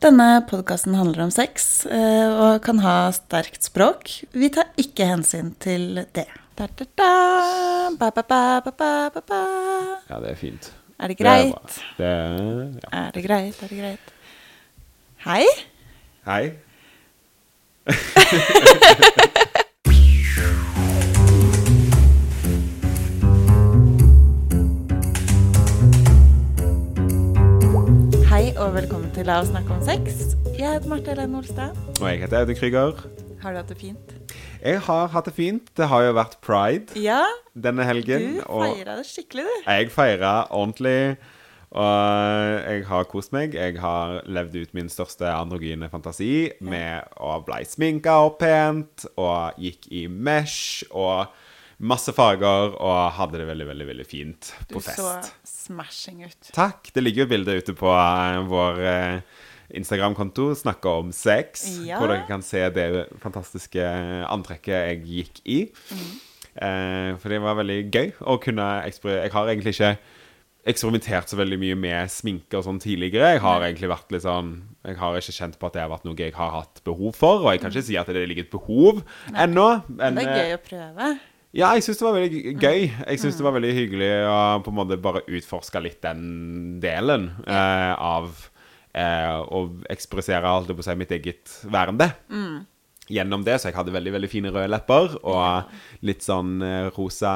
Denne podkasten handler om sex eh, og kan ha sterkt språk. Vi tar ikke hensyn til det. Da, da, da, ba, ba, ba. Ja, det er fint. Er det Det er greit? Det er, ja. Er det greit? Er det greit? Hei. Hei. og velkommen til La oss snakke om sex. Jeg heter Marte Helene Olstad. Og jeg heter Audun Krüger. Har du hatt det fint? Jeg har hatt det fint. Det har jo vært pride Ja, denne helgen. du feira det skikkelig, du. jeg feira ordentlig. Og jeg har kost meg. Jeg har levd ut min største androgyne fantasi med å bli sminka opp pent, og gikk i mesh og masse farger, og hadde det veldig, veldig veldig fint Du på fest. så smashing ut. Takk. Det ligger jo bilder ute på eh, vår eh, Instagram-konto, 'Snakke om sex', Ja. hvor dere kan se det fantastiske antrekket jeg gikk i. Eh, for det var veldig gøy å kunne Jeg har egentlig ikke eksperimentert så veldig mye med sminke og sånn tidligere. Jeg har egentlig vært litt sånn Jeg har ikke kjent på at det har vært noe jeg har hatt behov for. Og jeg kan ikke si at det ligger et behov ennå. Men Det er eh, gøy å prøve. Ja, jeg syns det var veldig gøy. Jeg syns det var veldig hyggelig å på en måte bare utforske litt den delen eh, av eh, å ekspressere alt det på å si, mitt eget værende. Gjennom det, så jeg hadde veldig veldig fine røde lepper og litt sånn eh, rosa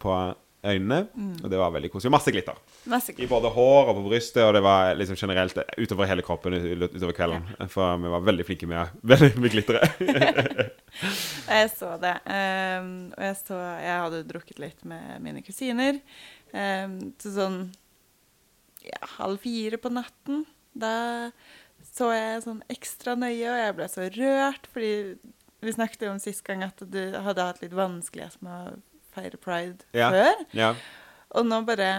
på øynene. Og det var veldig koselig. Og masse glitter. Masse I både hår og på brystet, og det var liksom generelt utover hele kroppen utover kvelden. For vi var veldig flinke med, med glitteret. Jeg så det. Um, og jeg så Jeg hadde drukket litt med mine kusiner. Um, til sånn ja, halv fire på natten. Da så jeg sånn ekstra nøye, og jeg ble så rørt, fordi vi snakket jo om sist gang at du hadde hatt litt vanskelighet med å feire pride Ja. før. Ja. Og nå bare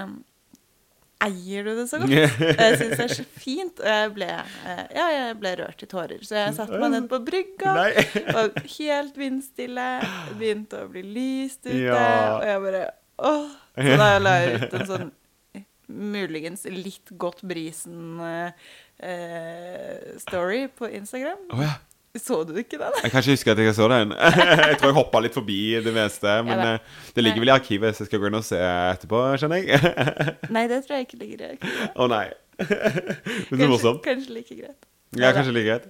eier du det så godt. Jeg syns det er så fint. Og jeg ble, eh, ja, jeg ble rørt i tårer. Så jeg satte meg ned på brygga. Og helt vindstille. Begynte å bli lyst ute. Ja. Og jeg bare åh. Så da la jeg ut en sånn muligens litt godt brisen-story på Instagram. Oh, ja. Så du ikke den? Jeg kan ikke huske at jeg så den. Jeg tror jeg hoppa litt forbi det meste. Men eh, det ligger vel i arkivet, så jeg skal gå inn og se etterpå, skjønner jeg. Nei, det tror jeg ikke ligger i arkivet. Å nei. Men så morsomt. kanskje like greit. Ja, kanskje like greit.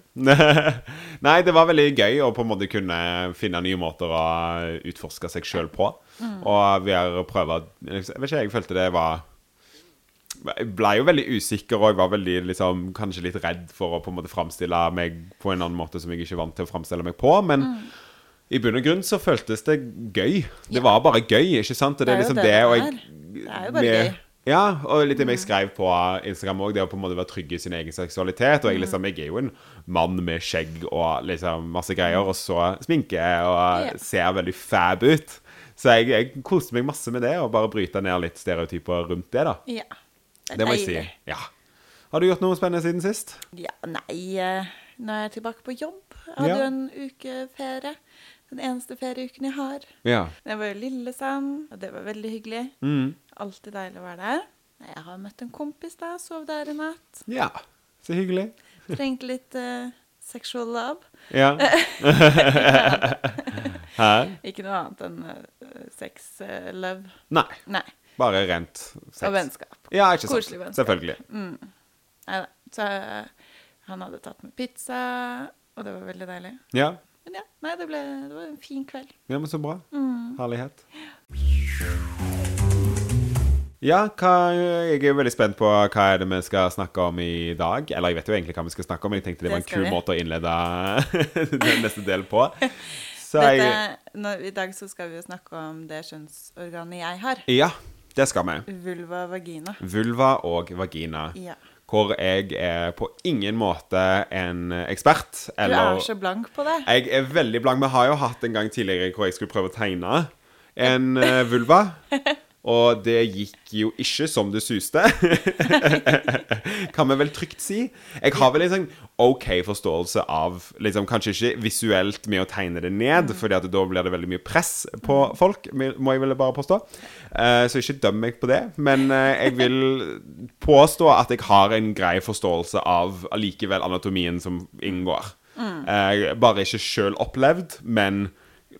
Nei, det var veldig gøy å på en måte kunne finne nye måter å utforske seg sjøl på. Mm. Og har prøve Jeg vet ikke, jeg følte det var ble jo veldig usikker, og jeg var veldig, liksom, kanskje litt redd for å på en måte framstille meg på en annen måte som jeg ikke er vant til å framstille meg på. Men i bunn og grunn så føltes det gøy. Det Mm. Var bare gøy, ikke sant? Og Det er liksom det det og jeg, Det er jo bare med- gøy. Mm. Ja, og litt det jeg skrev på Instagram òg, det å på en måte være trygg i sin egen seksualitet. Og jeg Mm. liksom, jeg er jo en mann med skjegg og liksom masse greier, og så sminke og ser veldig fab ut. Så jeg, jeg koste meg masse med det, og bare bryte ned litt stereotyper rundt det, da. Ja. Det må jeg si. Ja. Har du gjort noe spennende siden sist? Ja, nei, eh, nå er jeg tilbake på jobb. Jeg hadde Ja. jo en uke ferie. Den eneste ferieuken jeg har. Ja. Jeg var i Lillesand, og det var veldig hyggelig. Mm. Alltid deilig å være der. Jeg har møtt en kompis da, sov der i natt. Ja. Så hyggelig. Trengte litt uh, sexual love. Ja. Ikke noe annet enn uh, sex uh, love. Nei. Nei, Bare rent sex. og vennskap. Ja, ikke sant. Koselig vennskap. Selvfølgelig. Nei da. Så eh, han hadde tatt med pizza, og det var veldig deilig. Ja. Men ja, nei, det, ble, det var en fin kveld. Ja, men så bra. Mm. Herlighet. Ja, hva, jeg er veldig spent på hva er det vi skal snakke om i dag. Eller jeg vet jo egentlig hva vi skal snakke om, men jeg tenkte det Det var en kul vi. måte å innlede den neste del på. Så jeg Dette, nå, I dag så skal vi jo snakke om det kjønnsorganet jeg har. Ja, det skal vi. Vulva vagina. Vulva og vagina. Ja. Hvor jeg er på ingen måte en ekspert. Du er så blank på det. Jeg er veldig blank. Vi har jo hatt en gang tidligere hvor jeg skulle prøve å tegne en eh, vulva. Og det gikk jo ikke som det suste. kan vi vel trygt si. Jeg har vel sånn OK forståelse av liksom, Kanskje ikke visuelt med å tegne det ned, Fordi at da blir det veldig mye press på folk, må jeg vel bare påstå. Eh, så ikke døm meg på det. Men eh, jeg vil påstå at jeg har en grei forståelse av allikevel anatomien som inngår. Eh, bare ikke sjøl opplevd, men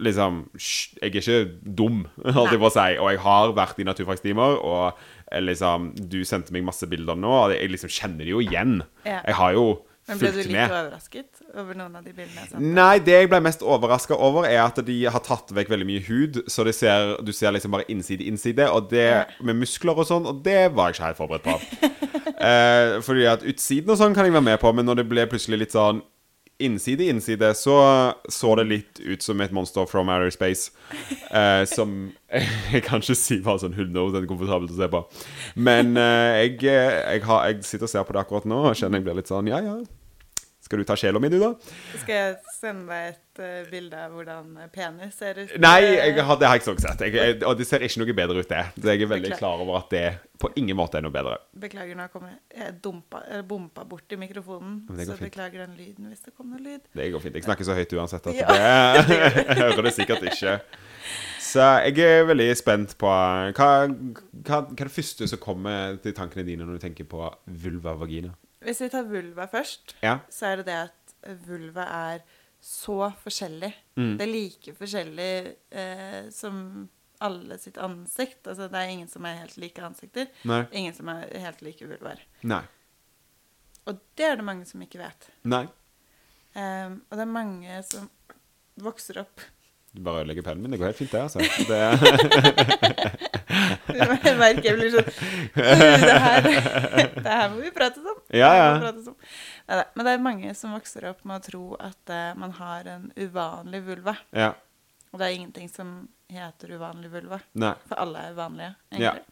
liksom Jeg er ikke dum, holdt jeg på å si. Og jeg har vært i naturfagstimer, og liksom Du sendte meg masse bilder nå, og jeg liksom kjenner det jo igjen. Ja. Jeg har jo Men ble du litt med. overrasket over noen av de bildene jeg sendte? Nei, det jeg ble mest overraska over, er at de har tatt vekk veldig mye hud. Så ser, du ser liksom bare innside innside, og det med muskler og sånn, og det var jeg ikke helt forberedt på. eh, fordi at utsiden og sånn kan jeg være med på, men når det ble plutselig litt sånn innside innside, så så det litt ut som et monster from outer space. Eh, som Jeg kan ikke si var sånn 100 komfortabelt å se på. Men eh, jeg, jeg, har, jeg sitter og ser på det akkurat nå og kjenner jeg blir litt sånn Ja, ja. Skal du ta sjela mi, du, da? Skal jeg sende deg et uh, bilde av hvordan penis ser ut? Nei, har, det har jeg ikke sett. Jeg, og det ser ikke noe bedre ut, det. Så jeg er veldig klar over at det på ingen måte er noe bedre. Beklager, nå kommer jeg Jeg dumpa, eller bompa borti mikrofonen. Så fint. beklager den lyden hvis det kommer lyd. Det går fint. Jeg snakker så høyt uansett at Ja. det Jeg hører det sikkert ikke. Så jeg er veldig spent på hva, hva, hva er det første som kommer til tankene dine når du tenker på vulva og vagina? Hvis vi tar vulva først, Ja. så er det det at vulva er så forskjellig. Mm. Det er like forskjellig eh, som alle sitt ansikt. Altså, det er ingen som er helt like ansikter. Nei. Ingen som er helt like vulvaer. Nei. Og det er det mange som ikke vet. Nei. Um, og det er mange som vokser opp Du bare ødelegger pennen min. Det går helt fint, det, altså. Det, Jeg merker jeg blir sånn det her, det her må vi prate om. Ja, ja. prates om. Men det er mange som vokser opp med å tro at eh, man har en uvanlig vulva. ja. Og det er ingenting som heter uvanlig vulva. Nei. For alle er vanlige, Ja. egentlig.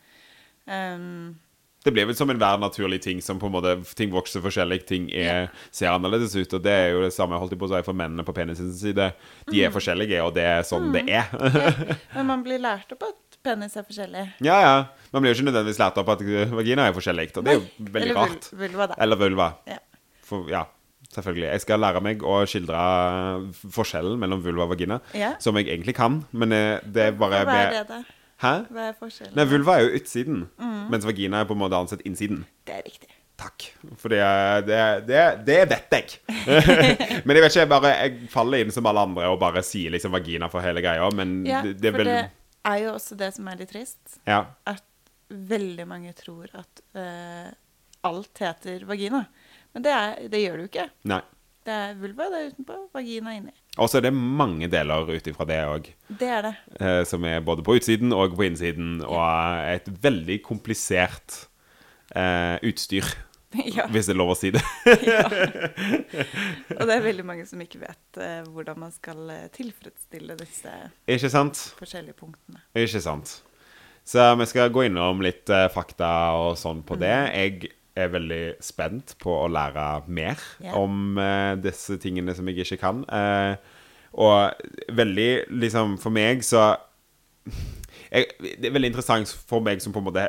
Ehm, Det blir vel som enhver naturlig ting som på en måte Ting vokser forskjellig, ting er, ser annerledes ut. Og det er jo det samme holdt jeg på å si for mennene på penisens side. De Mm. er forskjellige, og det er sånn det er. men man blir lært opp at penis er forskjellig. ja, ja. Man blir jo ikke nødvendigvis lært opp at vagina er forskjellig. Og det er jo veldig Eller rart. vulva, da. Eller vulva. Ja. For, ja, selvfølgelig. Jeg skal lære meg å skildre forskjellen mellom vulva og vagina, Ja. som jeg egentlig kan, men eh, det er bare Hva er det, da? Hæ? Hva er forskjellen? Nei, vulva er jo utsiden, Mm. mens vagina er på en måte ansett innsiden. Det er riktig. Takk. For det, det, det, det vet jeg. men jeg vet ikke, jeg bare Jeg faller inn som alle andre og bare sier liksom vagina for hele greia, men Ja, det, det er for det er jo også det som er litt trist. Ja. At veldig mange tror at uh, alt heter vagina. Men det, er, det gjør du ikke. Nei. Det er vulva, det er utenpå, vagina inni. Og så er det mange deler ut ifra det òg. Det er det. eh, som er både på utsiden og på innsiden, og er et veldig komplisert eh, utstyr, ja. hvis det er lov å si det. ja. Og det er veldig mange som ikke vet eh, hvordan man skal eh, tilfredsstille disse forskjellige punktene. Ikke sant. Så vi skal gå innom litt eh, fakta og sånn på det. Jeg er veldig spent på å lære mer yeah. om uh, disse tingene som jeg ikke kan. Uh, og veldig liksom For meg så jeg, Det er veldig interessant for meg som på en måte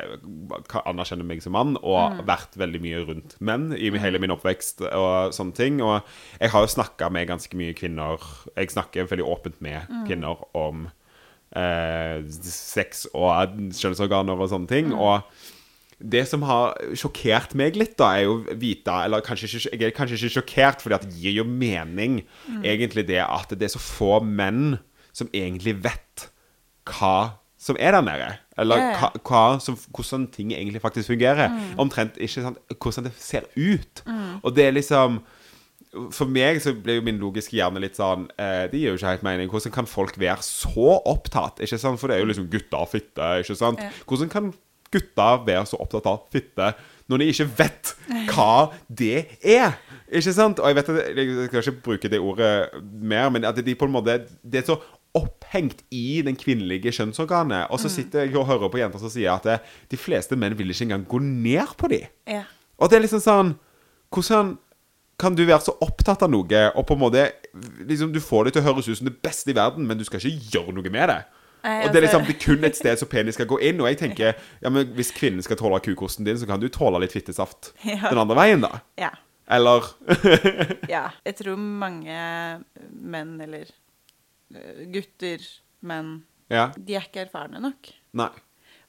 anerkjenner meg som mann, og vært veldig mye rundt menn i hele min oppvekst og sånne ting. Og jeg har jo snakka med ganske mye kvinner Jeg snakker veldig åpent med kvinner om uh, sex og kjønnsorganer og sånne ting. Og det som har sjokkert meg litt, da, er jo vite Eller kanskje ikke, jeg er kanskje ikke sjokkert, for det gir jo mening, egentlig, det at det er så få menn som egentlig vet hva som er der nede. Eller ja. hva, hva som, hvordan ting egentlig faktisk fungerer. Omtrent ikke sant, hvordan det ser ut. Og det er liksom for meg så blir jo min logiske hjerne litt sånn eh, Det gir jo ikke helt mening. Hvordan kan folk være så opptatt? Ikke sant? For det er jo liksom gutter og fitte. Ikke sant? Ja. Hvordan kan gutter være så opptatt av fitte når de ikke vet hva det er? Ikke sant? Og jeg vet at Jeg skal ikke bruke det ordet mer, men at de på en måte Det er så opphengt i den kvinnelige kjønnsorganet. Og så sitter jeg og hører på jenter som sier at det, de fleste menn vil ikke engang gå ned på dem. Ja. Og det er liksom sånn Hvordan kan du være så opptatt av noe, og på en måte liksom, Du får det til å høres ut som det beste i verden, men du skal ikke gjøre noe med det. Nei, Og det er liksom altså- det er kun et sted som penis skal gå inn. Og jeg tenker ja, men hvis kvinnen skal tåle kukosten din, så kan du tåle litt fittesaft Ja. den andre veien, da. Ja. Eller ja. Jeg tror mange menn, eller eh, gutter, menn, Ja. de er ikke erfarne nok. Nei.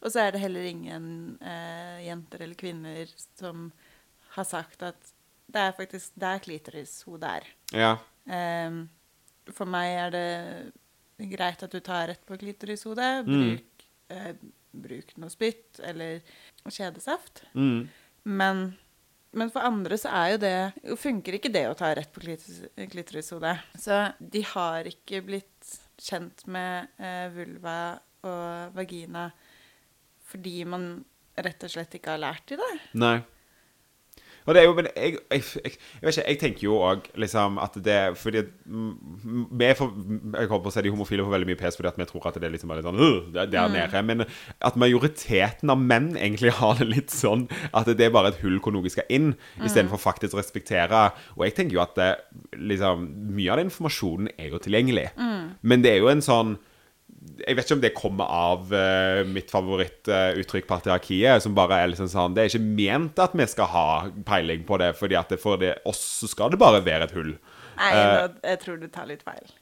Og så er det heller ingen eh, jenter eller kvinner som har sagt at det er faktisk der er klitoris hun der. Ja. Ehm, for meg er det greit at du tar rett på klitorishodet. Mm. Bruk, eh, bruk noe spytt eller kjedesaft. Mm. Men, men for andre så er jo det Funker ikke det å ta rett på klitoris, klitorishodet. Så de har ikke blitt kjent med eh, vulva og vagina fordi man rett og slett ikke har lært i det. Nei. Og det er jo, men jeg, jeg, jeg, jeg vet ikke, jeg tenker jo òg liksom at det Fordi vi er for, Jeg holdt på å si de homofile får veldig mye pes fordi at vi tror at det er liksom bare litt sånn «Øh, det er der nede. Men at majoriteten av menn egentlig har det litt sånn at det er bare et hull hvor noe skal inn, istedenfor faktisk å respektere. Og jeg tenker jo at det, liksom Mye av den informasjonen er jo tilgjengelig. Men det er jo en sånn jeg vet ikke om det kommer av uh, mitt favorittuttrykk, patriarkiet, som bare er liksom sånn Det er ikke ment at vi skal ha peiling på det, fordi at det, for det, oss så skal det bare være et hull. Nei, uh, jeg tror du tar litt feil.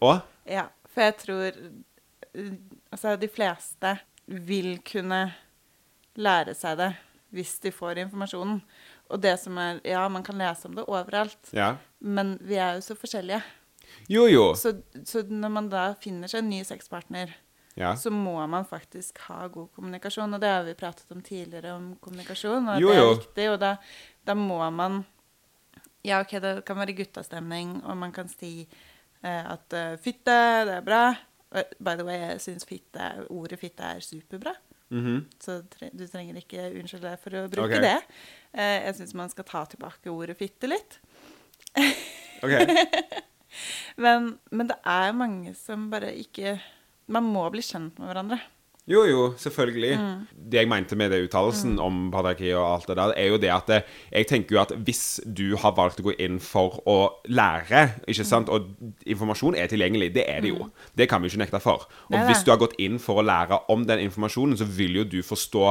Og? Ja, for jeg tror uh, Altså, de fleste vil kunne lære seg det hvis de får informasjonen. Og det som er Ja, man kan lese om det overalt, Ja. men vi er jo så forskjellige. Jo, jo. Så, så når man da finner seg en ny sexpartner, Ja. så må man faktisk ha god kommunikasjon. Og det har vi pratet om tidligere, om kommunikasjon. Og Jo, det er riktig viktig, og da, da må man Ja, OK, det kan være guttastemning, og man kan si eh, at eh, fitte, det er bra. Og, by the way, jeg syns ordet fitte er superbra. Mhm. Så tre, du trenger ikke unnskylde deg for å bruke okay. det. Eh, jeg syns man skal ta tilbake ordet fitte litt. OK. Men, men det er mange som bare ikke Man må bli kjent med hverandre. Jo, jo, selvfølgelig. Det jeg mente med det uttalelsen om patriarki og alt det der, er jo det at det, jeg tenker jo at hvis du har valgt å gå inn for å lære, ikke sant, og informasjon er tilgjengelig, det er det jo. Det kan vi ikke nekte for. Og hvis du har gått inn for å lære om den informasjonen, så vil jo du forstå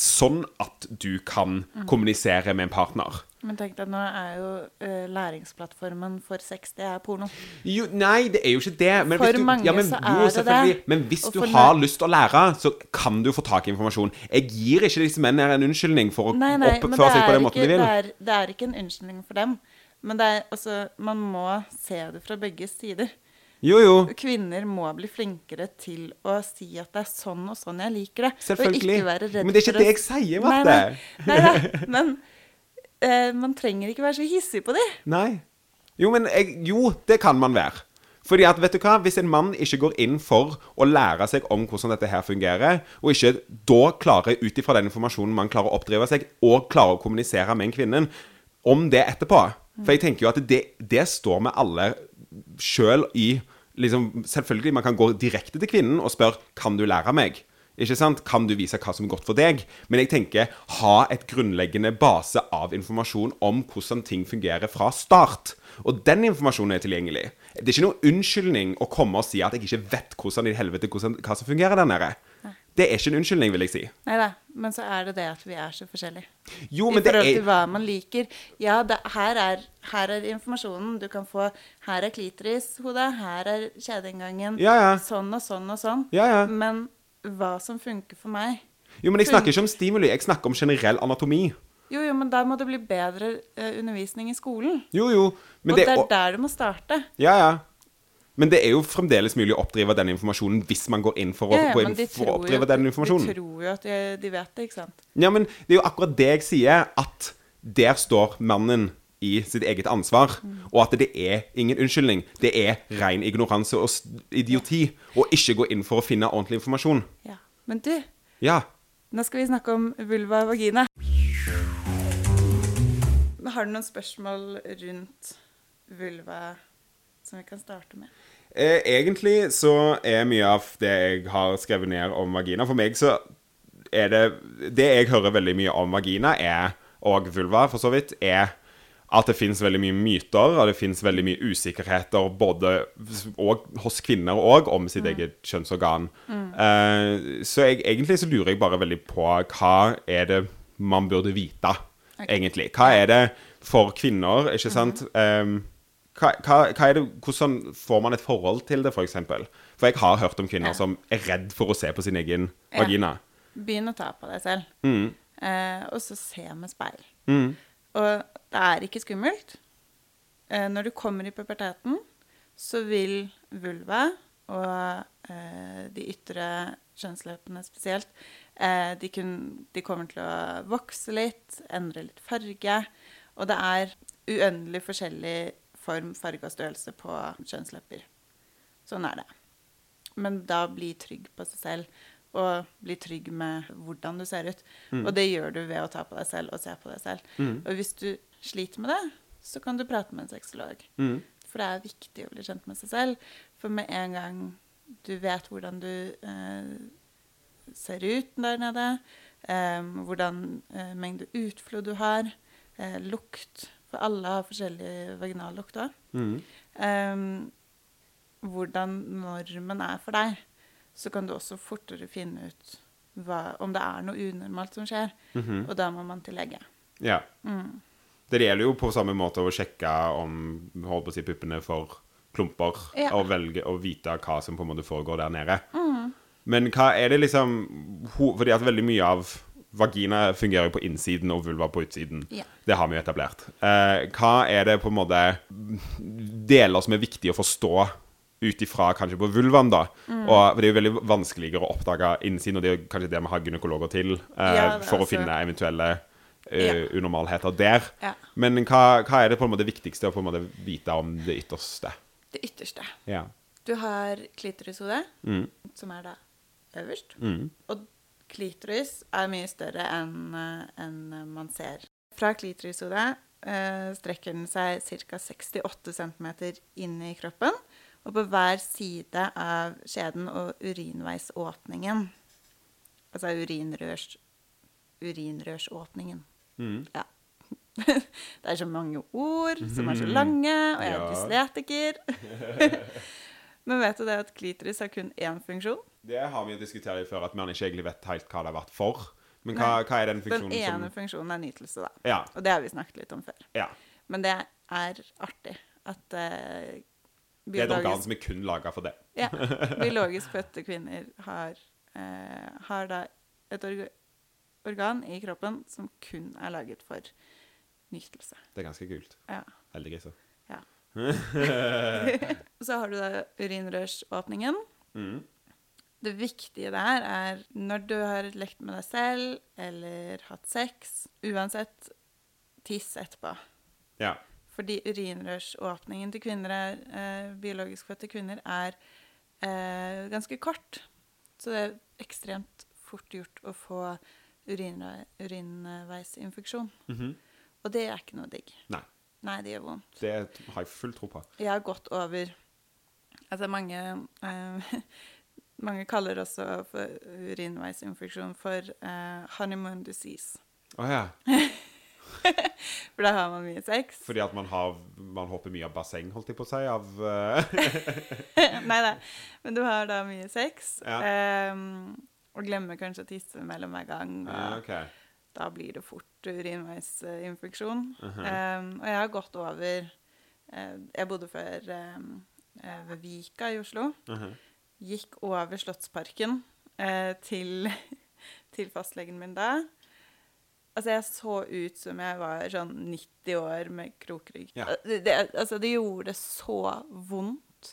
sånn at du kan kommunisere med en partner. Men tenk deg, nå er jo uh, læringsplattformen for sex, det er porno. Jo, nei, det er jo ikke det. Men For du, mange ja, men, så jo, er det det. Men hvis Og du har ne- lyst til å lære, så kan du få tak i informasjon. Jeg gir ikke disse mennene en unnskyldning for å Nei, nei, oppføre seg på den måten ikke, de vil. det, er, det er ikke en unnskyldning for dem. Men det er, altså, man må se det fra begge sider. Jo, jo. Kvinner må bli flinkere til å si at det er sånn og sånn jeg liker det. Selvfølgelig. Og ikke være redd Men det er ikke det jeg sier, Marte. Nei, nei, nei, men uh, man trenger ikke være så hissig på det. Nei. Jo, men jeg, jo, det kan man være. Fordi at, vet du hva, Hvis en mann ikke går inn for å lære seg om hvordan dette her fungerer, og ikke da klarer ut ifra den informasjonen man klarer å oppdrive seg, og klarer å kommunisere med en kvinne om det etterpå For jeg tenker jo at det, det står vi alle sjøl i liksom, Selvfølgelig, man kan gå direkte til kvinnen og spørre Kan du lære meg. Ikke sant? Kan du vise hva som er godt for deg? Men jeg tenker ha et grunnleggende base av informasjon om hvordan ting fungerer fra start. Og den informasjonen er tilgjengelig. Det er ikke noen unnskyldning å komme og si at jeg ikke vet hvordan i helvete hvordan, hva som fungerer der nede. Det er ikke en unnskyldning, vil jeg si. Nei da, men så er det det at vi er så forskjellige. Jo, I men det forhold er til hva man liker. Ja, det, her, er, her er informasjonen du kan få. Her er klitorishodet, her er kjedeinngangen. Ja, ja. Sånn og sånn og sånn. Ja, ja. Men hva som funker for meg Jo, men jeg snakker ikke om stimuli. Jeg snakker om generell anatomi. Jo, jo, men da må det bli bedre eh, undervisning i skolen. Jo, jo. Men og det er og- der du må starte. Ja, ja. Men det er jo fremdeles mulig å oppdrive den informasjonen hvis man går inn for å, Ja, inn for å oppdrive den de tror jo at de, vet det, ikke sant? Ja, men det er jo akkurat det jeg sier, at der står mannen i sitt eget ansvar, og at det er ingen unnskyldning. Det er ren ignoranse og idioti å ikke gå inn for å finne ordentlig informasjon. Ja. Men du, Ja. nå skal vi snakke om vulva og vagina. Har du noen spørsmål rundt vulva som vi kan starte med? Eh, egentlig så er mye av det jeg har skrevet ned om vagina For meg så er det Det jeg hører veldig mye om vagina, er, og vulva for så vidt, er at det fins veldig mye myter, og det fins veldig mye usikkerheter både og, hos kvinner òg om sitt eget kjønnsorgan. Eh, så jeg, egentlig så lurer jeg bare veldig på hva er det man burde vite, egentlig. Hva er det for kvinner, ikke sant? Mm. hva, hva, hva det, hvordan får man et forhold til det, f.eks.? For, eksempel? for jeg har hørt om kvinner Ja. som er redd for å se på sin egen Ja. vagina. Begynn å ta på deg selv. Mm. Eh, og så se med speil. Mm. Og det er ikke skummelt. Eh, når du kommer i puberteten, så vil vulva og eh, de ytre kjønnsleppene spesielt, eh, de, kun, de kommer til å vokse litt, endre litt farge. Og det er uendelig forskjellig form, farge og størrelse på kjønnslepper. Sånn er det. Men da bli trygg på seg selv, og bli trygg med hvordan du ser ut. Og det gjør du ved å ta på deg selv og se på deg selv. Mm. Og hvis du sliter med det, så kan du prate med en sexolog. Mm. For det er viktig å bli kjent med seg selv. For med en gang du vet hvordan du eh, ser ut der nede, eh, hvordan eh, mengde utflod du har, eh, lukt For alle har forskjellig vaginallukt òg. Mm. Um, hvordan normen er for deg, så kan du også fortere finne ut hva, om det er noe unormalt som skjer. Mhm. Og da må man til lege. Ja. Mm. Det gjelder jo på samme måte å sjekke om holdt på å si, puppene for klumper, Ja. og velge å vite hva som på en måte foregår der nede. Mm. Men hva er det liksom Fordi at veldig mye av vagina fungerer jo på innsiden og vulva på utsiden. Ja. Det har vi jo etablert. Eh, hva er det på en måte deler som er viktig å forstå ut ifra kanskje på vulvaen, da? Mm. Og for det er jo veldig vanskeligere å oppdage innsiden, og det er jo kanskje det vi har gynekologer til, eh, Ja, for altså. å finne eventuelle eh, unormalheter der. Ja. Men hva, hva er det på en måte viktigste å på en måte vite om det ytterste? Det ytterste. Ja. Du har klitorishode, Mm. som er da øverst. Mm. Og klitoris er mye større enn en man ser. Fra klitorishodet eh, strekker den seg ca. 68 cm inn i kroppen. Og på hver side av skjeden og urinveisåpningen Altså urinrørs, urinrørsåpningen. Mm. Ja. Det er så mange ord som er så lange, og jeg er Ja. dysletiker. Men vet du det at klitoris har kun én funksjon? Det har vi jo diskutert før, at man ikke egentlig vet helt hva det har vært for. Men hva, hva er den funksjonen som Den ene som funksjonen er nytelse, da. Ja. Og det har vi snakket litt om før. ja. Men det er artig at eh, Det er et organ som er kun laga for det. ja, biologisk fødte kvinner har, uh, har da et orga, organ i kroppen som kun er laget for nytelse. Det er ganske kult. Ja. Heldiggriser. Så har du da urinrørsåpningen. Mm. Det viktige der er når du har lekt med deg selv eller hatt sex, uansett tiss etterpå. Ja. Fordi urinrørsåpningen til kvinner er, eh, biologisk fødte kvinner er eh, ganske kort. Så det er ekstremt fort gjort å få urinre, urinveisinfeksjon. Mhm. Og det er ikke noe digg. Nei. Nei, det gjør vondt. Det har jeg full tro på. Jeg har gått over Altså mange eh, Mange kaller også for urinveisinfeksjon for uh, honeymoon disease. Å ja. For da har man mye sex. Fordi at man, har, man hopper mye av basseng, holdt jeg på å si, av eh, Nei da. Men du har da mye sex. Ja. Um, og glemmer kanskje å tisse mellom hver gang. Og ja, OK. Da blir det fort urinveisinfeksjon. Uh -huh. um, og jeg har gått over uh, Jeg bodde før eh, ved Vika i Oslo. Mhm. Gikk over Slottsparken eh, til, til fastlegen min da. Altså, jeg så ut som jeg var sånn 90 år med krokrygg. Ja. Det, det, altså, det gjorde så vondt.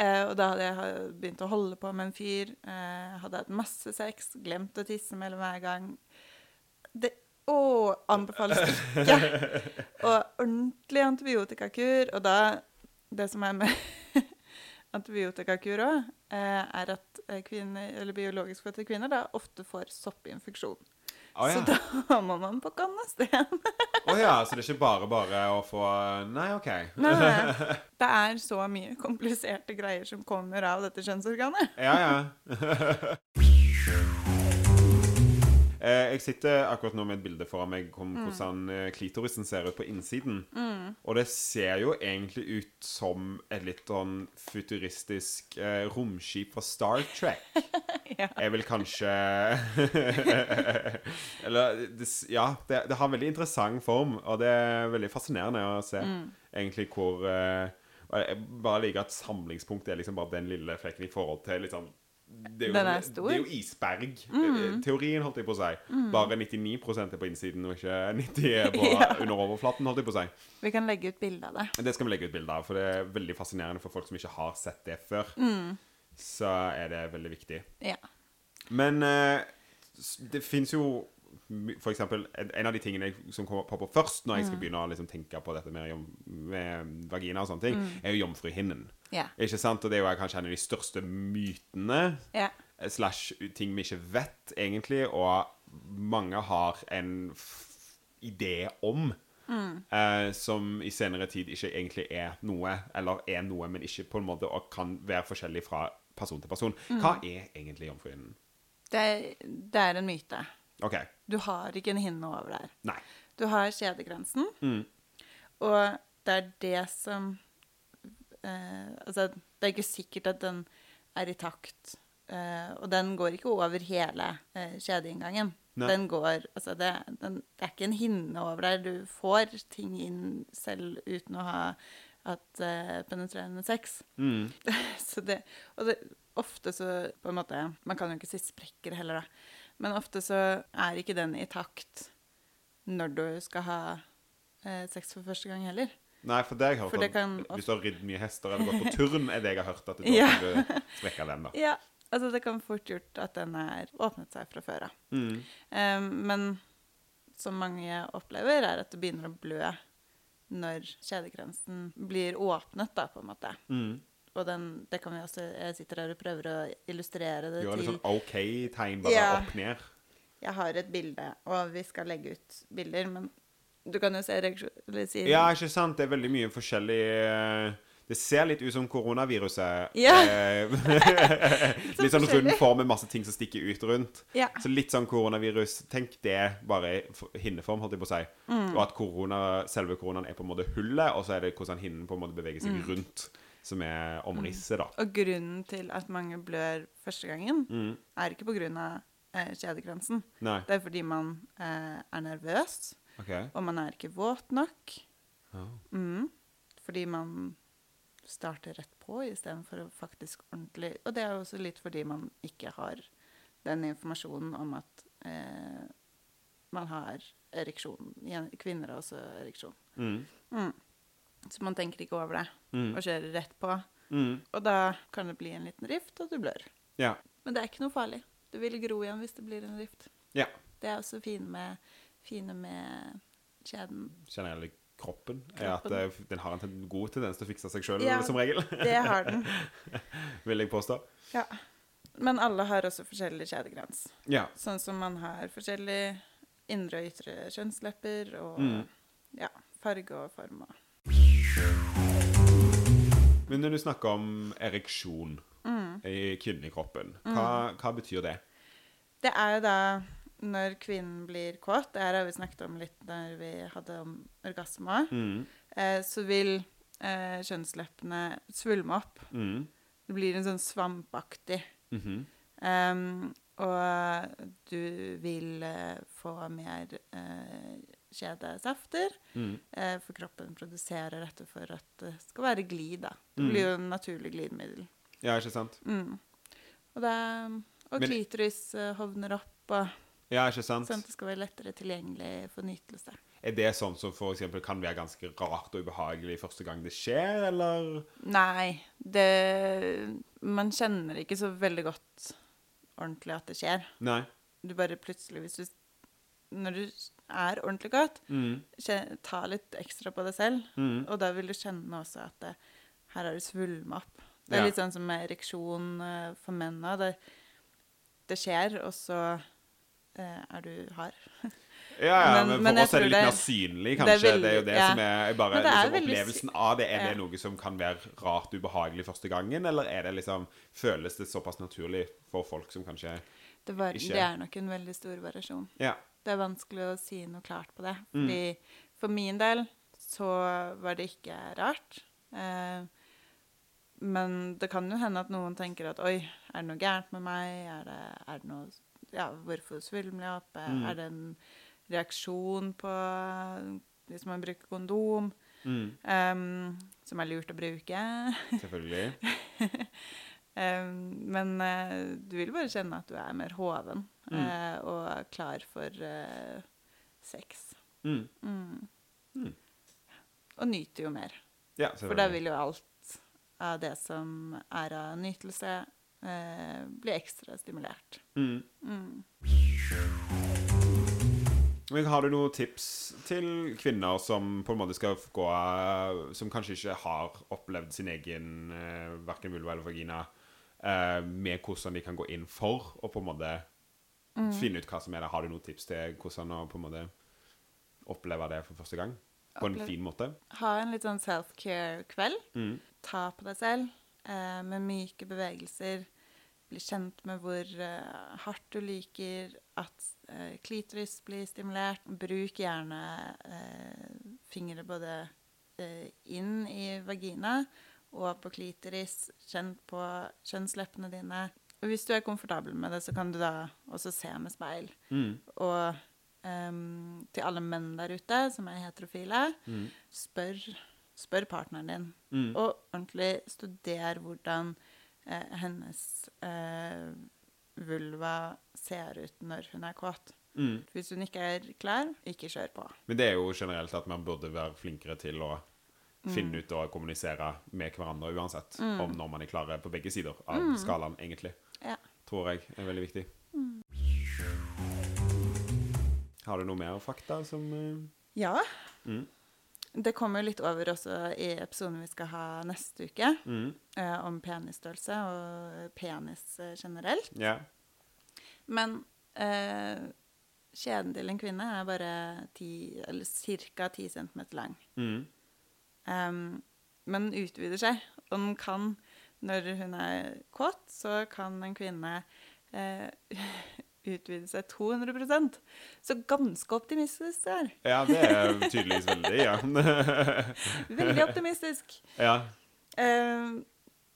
Eh, og da hadde jeg begynt å holde på med en fyr. Eh, hadde hatt masse sex, glemt å tisse mellom hver gang. Det å, anbefales ikke. Og ordentlig antibiotikakur. Og da Det som er med antibiotikakur òg, eh, er at eh, kvinner, eller biologisk fødte kvinner da ofte får soppinfeksjon. Oh, ja. Så da må man på kannesten. Å ja, så det er ikke bare bare å få Nei, OK. Nei, nei. Det er så mye kompliserte greier som kommer av dette kjønnsorganet. Ja, ja. Eh, jeg sitter akkurat nå med et bilde foran meg om hvordan eh, klitorisen ser ut på innsiden. Og det ser jo egentlig ut som et litt sånn futuristisk eh, romskip fra Star Trek. Ja. Jeg vil kanskje Eller det, Ja, det, det har en veldig interessant form, og det er veldig fascinerende å se egentlig hvor eh, Jeg bare liker at samlingspunktet er liksom bare den lille flekken i forhold til liksom det er, jo, Den er stor. det er jo isberg. Eh, Teorien, holdt jeg på å si. Bare 99 er på innsiden, og ikke 90 er på, Ja. under overflaten, holdt jeg på å si. Vi kan legge ut bilde av det. Det skal vi legge ut bilde av, for det er veldig fascinerende for folk som ikke har sett det før. Så er det veldig viktig. Ja. Men eh, det fins jo for eksempel, en av de tingene som kommer på først når jeg skal begynne å liksom, tenke på dette med, med vagina og sånne ting, er jo jomfruhinnen. Yeah. Ikke sant? Og det er jo kanskje en av de største mytene eh, slash ting vi ikke vet, egentlig, og mange har en idé om. Eh, som i senere tid ikke egentlig er noe, eller er noe, men ikke på en måte og kan være forskjellig fra person til person. Hva er egentlig jomfruhinnen? Det, det er en myte. OK. Du har ikke en hinne over der. Nei. Du har kjedegrensen, og det er det som eh, Altså, det er ikke sikkert at den er i takt. eh, og den går ikke over hele eh, kjedeinngangen. Nei. Den går Altså, det, den, det er ikke en hinne over der. Du får ting inn selv uten å ha hatt eh, penetrerende sex. Mm. så det, og det, ofte så på en måte Man kan jo ikke si sprekker heller, da. Men ofte så er ikke den i takt når du skal ha eh, sex for første gang heller. Nei, for det har jeg hørt det at kan Hvis du har ridd mye hester eller gått på turn, er det jeg har hørt at du Ja. kan du sprekke den, da. Ja, altså det kan fort gjort at den er åpnet seg fra før av. Mm. Um, men som mange opplever, er at det begynner å blø når kjedegrensen blir åpnet, da, på en måte. Mm. Og den, det kan vi også Jeg sitter her og prøver å illustrere det til Du har litt sånn OK-tegn, bare Ja. opp ned. Jeg har et bilde, og vi skal legge ut bilder, men du kan jo se reaksjon... Eller si Ja, ikke sant? Det er veldig mye forskjellig eh, Det ser litt ut som koronaviruset. Ja. Eh, litt sånn rund form med masse ting som stikker ut rundt. Ja. Så litt sånn koronavirus. Tenk det bare i hinneform, holdt jeg på å si. Mm. Og at korona, selve koronaen er på en måte hullet, og så er det hvordan hinnen på en måte beveger Mm. seg rundt, som er omrisset, da. Og grunnen til at mange blør første gangen, Mm. er ikke av eh, kjedekransen. Nei. Det er fordi man eh, er nervøs, okay. og man er ikke våt nok. Oh. Mm. Fordi man starter rett på istedenfor å faktisk ordentlig Og det er også litt fordi man ikke har den informasjonen om at eh, man har ereksjon. Kvinner har også ereksjon. Mm. Mm. Så man tenker ikke over det Mm. og kjører rett på. Mm. Og da kan det bli en liten rift, og du blør. Ja. Men det er ikke noe farlig. Du vil gro igjen hvis det blir en rift. ja. Det er også fine med, fine med kjeden. Generelle kroppen er at eh, den har en god tendens til å fikse seg sjøl, Ja. som regel. Det har den. Vil jeg påstå. Ja. Men alle har også forskjellig kjedegrens. Ja. Sånn som man har forskjellige indre og ytre kjønnslepper og Mm. ja, farge og form. Og. Men når du snakker om ereksjon Mm. i kvinnekroppen, hva, hva betyr det? Det er jo da når kvinnen blir kåt, det her har vi snakket om litt når vi hadde om orgasme, Mm. eh, så vil eh, kjønnsleppene svulme opp. Mm. Det blir en sånn svampaktig. mm -hmm. um, og du vil eh, få mer eh, kjedesafter, Mm. eh, for kroppen produserer dette for at det skal være glid. da. Det Mm. blir jo en naturlig glidemiddel. Ja, ikke sant? Mm. Og, det, og Men- klitoris eh, hovner opp, og Ja, ikke sant? sånn at det skal være lettere tilgjengelig for nytelse. Er det sånn som for eksempel kan være ganske rart og ubehagelig første gang det skjer, eller? Nei, det Man kjenner ikke så veldig godt ordentlig at det skjer. Nei. Du bare plutselig, hvis du Når du er ordentlig godt, Mm. ta litt ekstra på deg selv. Mm. Og da vil du kjenne også at det, her har du svulma opp. Det er Ja. litt sånn som med ereksjon eh, for menn òg. Det, det skjer, og så eh, er du hard. Ja, ja, Men- men, for oss er det litt det- mer synlig, det er kanskje. Det er, jo det ja. som er bare er liksom, opplevelsen av det. Er ja. det noe som kan være rart ubehagelig første gangen, eller er det liksom Føles det såpass naturlig for folk som kanskje Det, var, Ikke- det er nok en veldig stor variasjon. Ja. Det er vanskelig å si noe klart på det. Fordi for min del så var det ikke rart. Eh, men det kan jo hende at noen tenker at oi, er det noe gærent med meg? Er det, er det noe Ja, hvorfor svulmer jeg opp? Er det en reaksjon på hvis man bruker kondom? Mm. Um, som er lurt å bruke. Selvfølgelig. um, men uh, du vil bare kjenne at du er mer hoven eh, og klar for eh, sex. Mm. Mm. Mm. Og nyter jo mer. Ja, For da vil jo alt av det som er av nytelse, eh, bli ekstra stimulert. Mm. Mm. Men har du noen tips til kvinner som på en måte skal gå Som kanskje ikke har opplevd sin egen eh, verken vulva eller vagina, eh, med hvordan de kan gå inn for å på en måte finne ut hva som er det? Har du noen tips til hvordan å på en måte oppleve det for første gang? På en fin måte? Ha en litt sånn self-care-kveld. Mm. Ta på deg selv eh, med myke bevegelser. Bli kjent med hvor eh, hardt du liker at eh, klitoris blir stimulert. Bruk gjerne eh, fingre både eh, inn i vagina og på klitoris. Kjenn på kjønnsleppene dine. Hvis du er komfortabel med det, så kan du da også se med speil. Mm. Og um, til alle menn der ute som er heterofile, spør, spør partneren din. Mm. Og ordentlig studer hvordan eh, hennes eh, vulva ser ut når hun er kåt. Mm. Hvis hun ikke er klar, ikke kjør på. Men det er jo generelt at man burde være flinkere til å finne ut og kommunisere med hverandre uansett. Om når man er klare på begge sider av skalaen, egentlig. Tror jeg er veldig viktig. Har du noe mer fakta som eh, ja. Mm. Det kommer litt over også i episoden vi skal ha neste uke, mm. eh, om penisstørrelse og penis eh, generelt. Yeah. Men eh, skjeden til en kvinne er bare ti, eller ca. 10 cm lang. Mm. Um, men den utvider seg, og den kan, når hun er kåt, så kan en kvinne eh, utvide seg 200% Så ganske optimistisk det er. ja, det er tydeligvis veldig, ja. Veldig optimistisk. ja. Eh,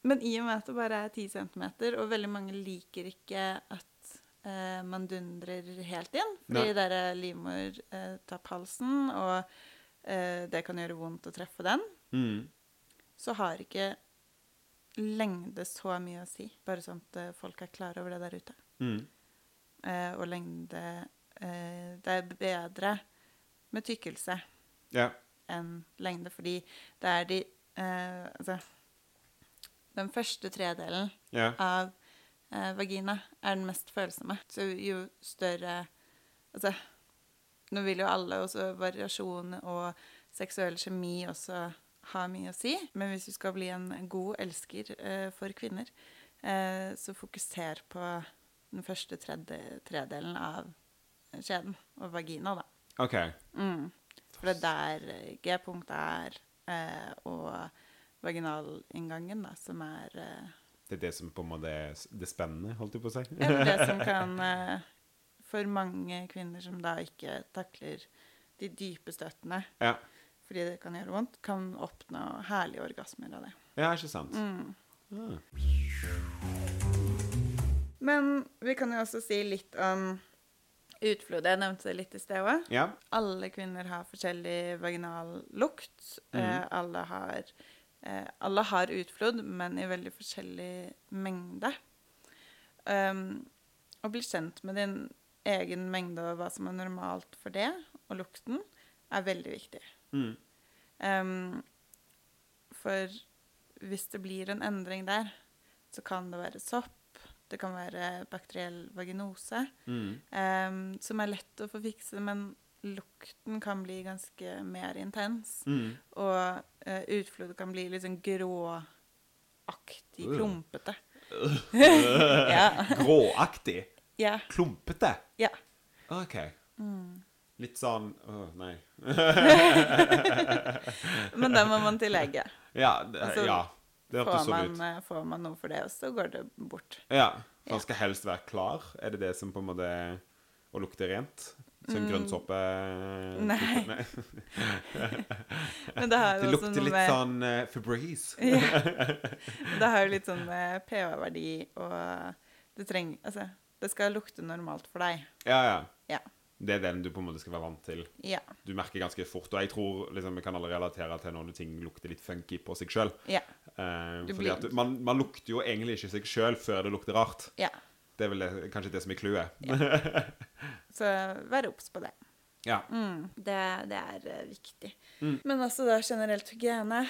men i og med at det bare er 10 cm, og veldig mange liker ikke at eh, man dundrer helt inn, fordi Nei. der er livmortapphalsen, og eh, det kan gjøre vondt å treffe den, Mm. så har ikke lengde så mye å si. Bare sånn at eh, folk er klar over det der ute. Mm. Eh, og lengde eh, Det er bedre med tykkelse Ja. enn lengde, fordi det er de eh, Altså Den første tredelen Ja. av eh, vagina er den mest følsomme. Så jo større Altså Nå vil jo alle også variasjon og seksuell kjemi også ha mye å si, men hvis du skal bli en god elsker eh, for kvinner, eh, så fokuser på den første tredje, tredelen av skjeden, og vagina, da. OK. Mm. For det er der G-punktet er, eh, og vaginalinngangen, da, som er eh, Det er det som på en måte er det spennende, holdt jeg på å si. ja, det som kan eh, For mange kvinner som da ikke takler de dype støttene ja. Fordi det kan gjøre vondt, kan oppnå herlige orgasmer av det. ja, ikke sant? Mm. Ah. Men vi kan jo også si litt om utflod. Jeg nevnte det litt i sted òg. Ja. Alle kvinner har forskjellig vaginal lukt. Eh, alle, har, eh, alle har utflod, men i veldig forskjellig mengde. Um, å bli kjent med din egen mengde og hva som er normalt for det, og lukten, er veldig viktig. Mm. Um, for hvis det blir en endring der, så kan det være sopp, det kan være bakteriell vaginose, Mm. um, som er lett å få fikse, men lukten kan bli ganske mer intens. Mm. Og uh, utflodet kan bli litt sånn gråaktig, klumpete. ja. Gråaktig. ja. Klumpete. Ja. OK. Litt sånn Åh, nei. Men da må man til lege. Ja, det, Altså, ja. det hørtes sånn man, ut. eh, får man noe for det, så går det bort. Ja. Man skal helst være klar. Er det det som på en måte Å lukte rent? Som Mm. grønnsåpe? Nei. Men det Det lukter litt med sånn uh, Febreze. Det har jo litt sånn med pH-verdi og det trenger Altså, det skal lukte normalt for deg. Ja, ja. Det er den du på en måte skal være vant til. Ja. Du merker ganske fort. Og jeg tror liksom, vi kan alle relatere til når ting lukter litt funky på seg sjøl. Ja. Eh, man, man lukter jo egentlig ikke seg sjøl før det lukter rart. ja. Det er vel det, kanskje det som er clouet. Så vær obs på det. Ja. Mm, det, det er eh, viktig. Mm. Men altså da generelt hygiene.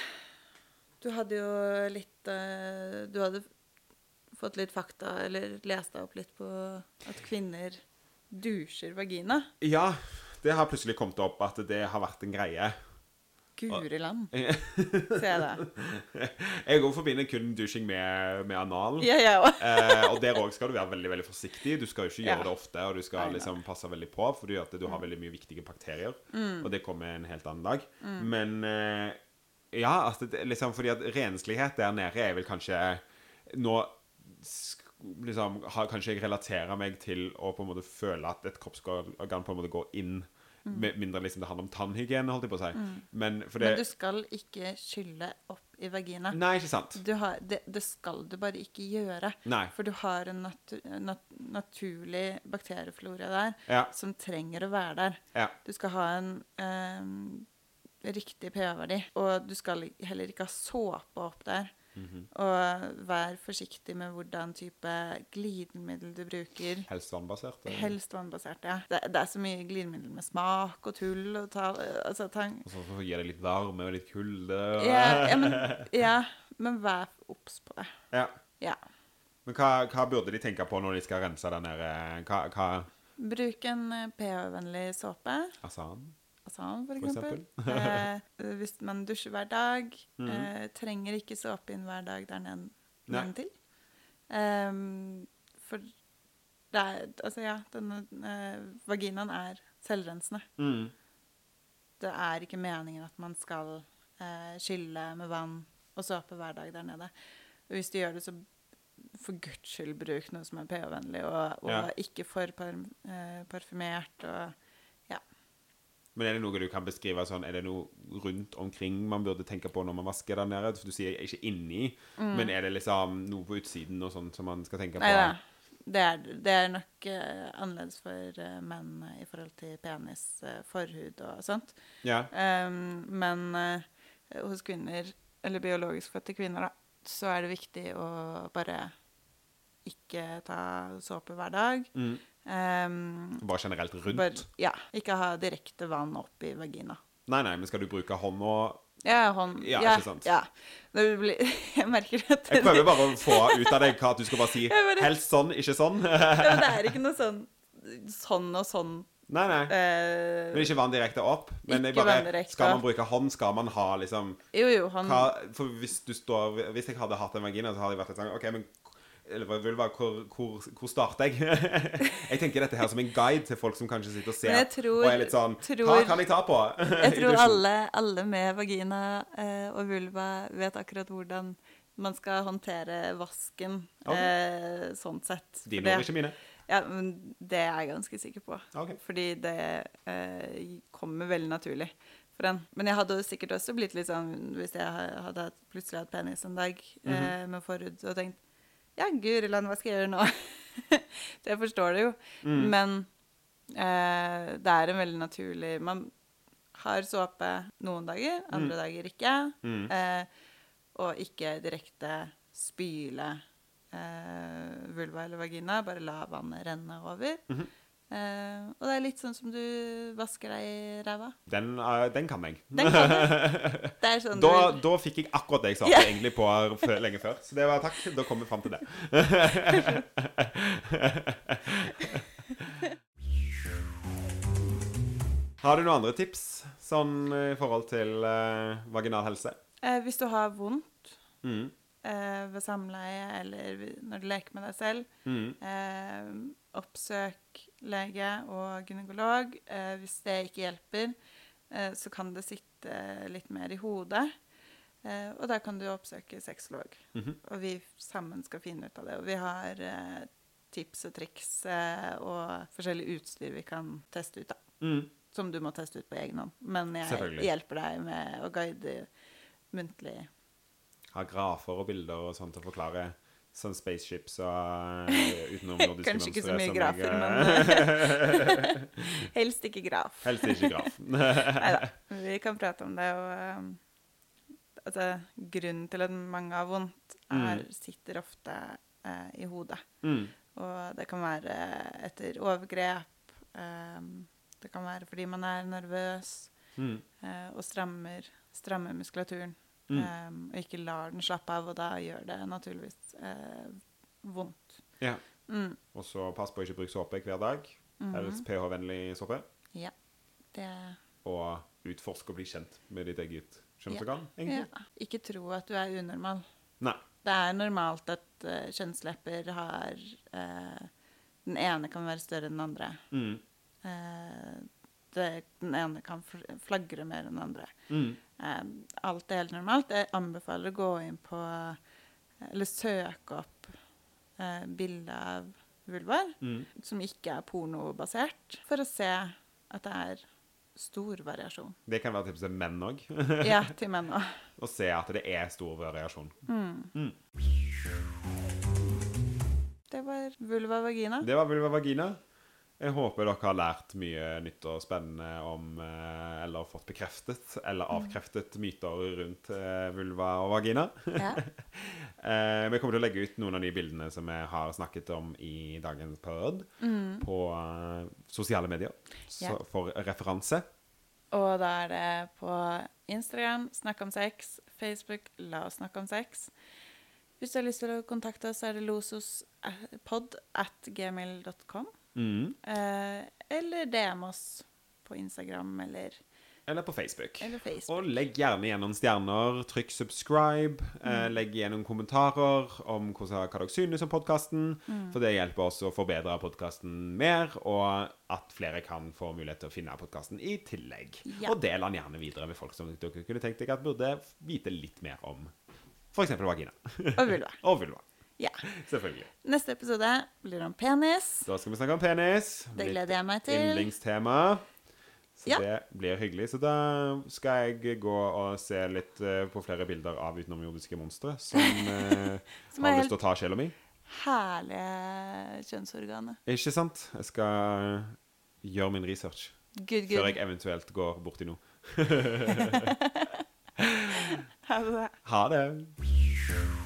Du hadde jo litt eh, Du hadde fått litt fakta, eller lest deg opp litt på at kvinner dusjer vagina. ja, det har plutselig kommet opp at det har vært en greie. Guri land, jeg det. Jeg òg forbinder kun dusjing med, med anal. Ja, ja, eh, og der òg skal du være veldig veldig forsiktig. Du skal jo ikke Ja. gjøre det ofte, og du skal liksom passe veldig på, fordi at du har veldig mye viktige bakterier. Mm. Og det kommer en helt annen dag. Men eh, ja, altså det, liksom fordi at renslighet der nede er vel kanskje Nå liksom har kanskje jeg relaterer meg til å på en måte føle at et kroppsorgan på en måte går inn med mindre liksom det handler om tannhygiene, holdt jeg på å si. Men for det Mm. Men du skal ikke skylle opp i vagina. Nei, ikke sant. Du har, det, det skal du bare ikke gjøre. Nei. For du har en natu, nat, naturlig bakterieflora der Ja. som trenger å være der. Ja. Du skal ha en eh, riktig pH-verdi, og du skal heller ikke ha såpe opp der. Mhm. Og vær forsiktig med hvordan type glidemiddel du bruker. Helst vannbasert. eller? Helst vannbasert, ja. Det, det er så mye glidemiddel med smak og tull og ta, altså, tang, Og så får å gi det litt varme og litt kulde. ja, ja, men, ja, men vær obs på det. Ja. Ja. Men hva, hva burde de tenke på når de skal rense den der eh, Hva, hva Bruk en eh, pH-vennlig såpe. Asan? For eksempel. eh, hvis man dusjer hver dag, Mhm. eh, trenger ikke såpe inn hver dag der ned- en til. Um, for det er Altså, ja, denne eh, vaginaen er selvrensende. Mm. Det er ikke meningen at man skal eh, skylle med vann og såpe hver dag der nede. Og hvis du gjør det, så for guds skyld bruk noe som er pH-vennlig, og, og Ja. ikke for par, eh, parfymert. og. Men er det noe du kan beskrive sånn Er det noe rundt omkring man burde tenke på når man vasker der nede? For du sier ikke inni, men er det liksom noe på utsiden og sånn som man skal tenke på? Mm. Nei ja. Det er, det er nok uh, annerledes for uh, menn eh, i forhold til penis, uh, forhud og sånt. Ja. Um, men hos kvinner, eller biologisk fødte kvinner, da, så er det viktig å bare ikke ta såpe hver dag. Mm. Um, Bare generelt rundt? bare, ja, ikke ha direkte vann opp i vagina. Nei, nei, men skal du bruke hånd og Ja, hånd Ja, ja, ikke sant. Ja. Det blir, jeg merker at Jeg prøver bare å få ut av deg hva at du skal bare si bare- helst sånn, ikke sånn. ja, men Det er ikke noe sånn sånn og sånn Nei, nei. Uh, Men ikke vann direkte opp. Men Ikke bare, direkte skal man bruke hånd, skal man ha liksom Jo, jo, hånd hva, For hvis du står Hvis jeg hadde hatt en vagina, så hadde jeg vært litt sånn OK, men eller hva- vulva, hvor, hvor, hvor starter jeg? jeg tenker dette her som en guide til folk som kanskje sitter og ser tror- og er litt sånn Hva kan jeg ta på? Jeg tror alle, alle med vagina eh, og vulva vet akkurat hvordan man skal håndtere vasken okay. eh, sånn sett. Dine ord, ikke mine. Ja, men det er jeg ganske sikker på. Okay. Fordi det eh, kommer veldig naturlig for en. Men jeg hadde sikkert også blitt litt sånn hvis jeg hadde plutselig hatt penis en dag Mhm. eh, med forhud og tenkt Ja, guri land, hva skal jeg gjøre nå? Så jeg forstår det jo. Mm. Men eh, det er en veldig naturlig Man har såpe noen dager, andre dager ikke. Mm. Eh, og ikke direkte spyle eh, vulva eller vagina. Bare la vannet renne over. Mhm. Eh, og det er litt sånn som du vasker deg i ræva. Den, uh, den kan jeg. Den kan sånn Da, du da fikk jeg akkurat det jeg sa yeah. egentlig på lenge før. Så det var takk. Da kom vi fram til det. Har du noen andre tips sånn i forhold til uh, vaginal helse? eh, Hvis du har vondt Mm. eh, ved samleie eller når du leker med deg selv, Mm. eh, oppsøk lege og gynekolog. Eh, hvis det ikke hjelper, eh, så kan det sitte litt mer i hodet. Eh, og da kan du oppsøke sexolog. Mhm. Og vi sammen skal finne ut av det. Og vi har tips og triks eh, og forskjellig utstyr vi kan teste ut, da. Mm. Som du må teste ut på egen hånd. Men jeg hjelper deg med å guide muntlig. Ha grafer og bilder og sånt til å forklare sånn spaceships og uh, utenom nordiske Kanskje ikke så mye som grafer, men helst ikke graf. Helst ikke graf. Neida, vi kan prate om det. Og, um, altså, grunnen til at mange har vondt, er, sitter ofte eh, i hodet. mm. Og det kan være etter overgrep. Um, det kan være fordi man er nervøs Mm. eh, og strammer, strammer muskulaturen. Mm. Um, og ikke lar den slappe av, og da gjør det naturligvis eh, vondt. Ja. Mm. Og så pass på å ikke bruke såpe hver dag. Mm. Helst pH-vennlig såpe. Ja. Det Og utforske og bli kjent med ditt eget ja. kjønnsorgan, egentlig. Ja. Ikke tro at du er unormal. Nei. Det er normalt at uh, kjønnslepper har uh, Den ene kan være større enn den andre. Mm. Uh, det, den ene kan flagre mer enn den andre. Mm. Eh, alt er helt normalt. Jeg anbefaler å gå inn på Eller søke opp eh, bilder av vulvar Mm. som ikke er pornobasert, for å se at det er stor variasjon. Det kan være til menn òg. Ja, til menn òg. Å se at det er stor variasjon. Det var vulva vagina. Det var vulva vagina. Jeg håper dere har lært mye nytt og spennende om eh, Eller fått bekreftet eller avkreftet myter rundt eh, vulva og vagina. Ja. Eh, vi kommer til å legge ut noen av de bildene som vi har snakket om i dagens pod, på eh, sosiale medier så, Ja. for referanse. Og da er det på Instagram, Snakk om sex, Facebook, La oss snakke om sex. Hvis du har lyst til å kontakte oss, er det losospod at gmail.com. Mm. Eh, eller DM oss på Instagram eller, Eller på Facebook. eller Facebook. Og legg gjerne igjen noen stjerner. Trykk subscribe. Eh, legg igjen noen kommentarer om hva dere synes om podkasten. For det hjelper oss å forbedre podkasten mer, og at flere kan få mulighet til å finne podkasten i tillegg. Ja. Og del den gjerne videre med folk som dere kunne tenkt dere at burde vite litt mer om f.eks. vagina. Og vulva. og vulva. Ja. Selvfølgelig. Neste episode blir om penis. Da skal vi snakke om penis. Det gleder jeg meg til. Yndlingstema. Så Ja. det blir hyggelig. Så da skal jeg gå og se litt eh, på flere bilder av utenomjordiske monstre som, eh, Som har lyst til å ta sjela mi. Herlige kjønnsorganet. Ikke sant? Jeg skal gjøre min research Good, før jeg eventuelt går borti noe. Ha det. Ha det.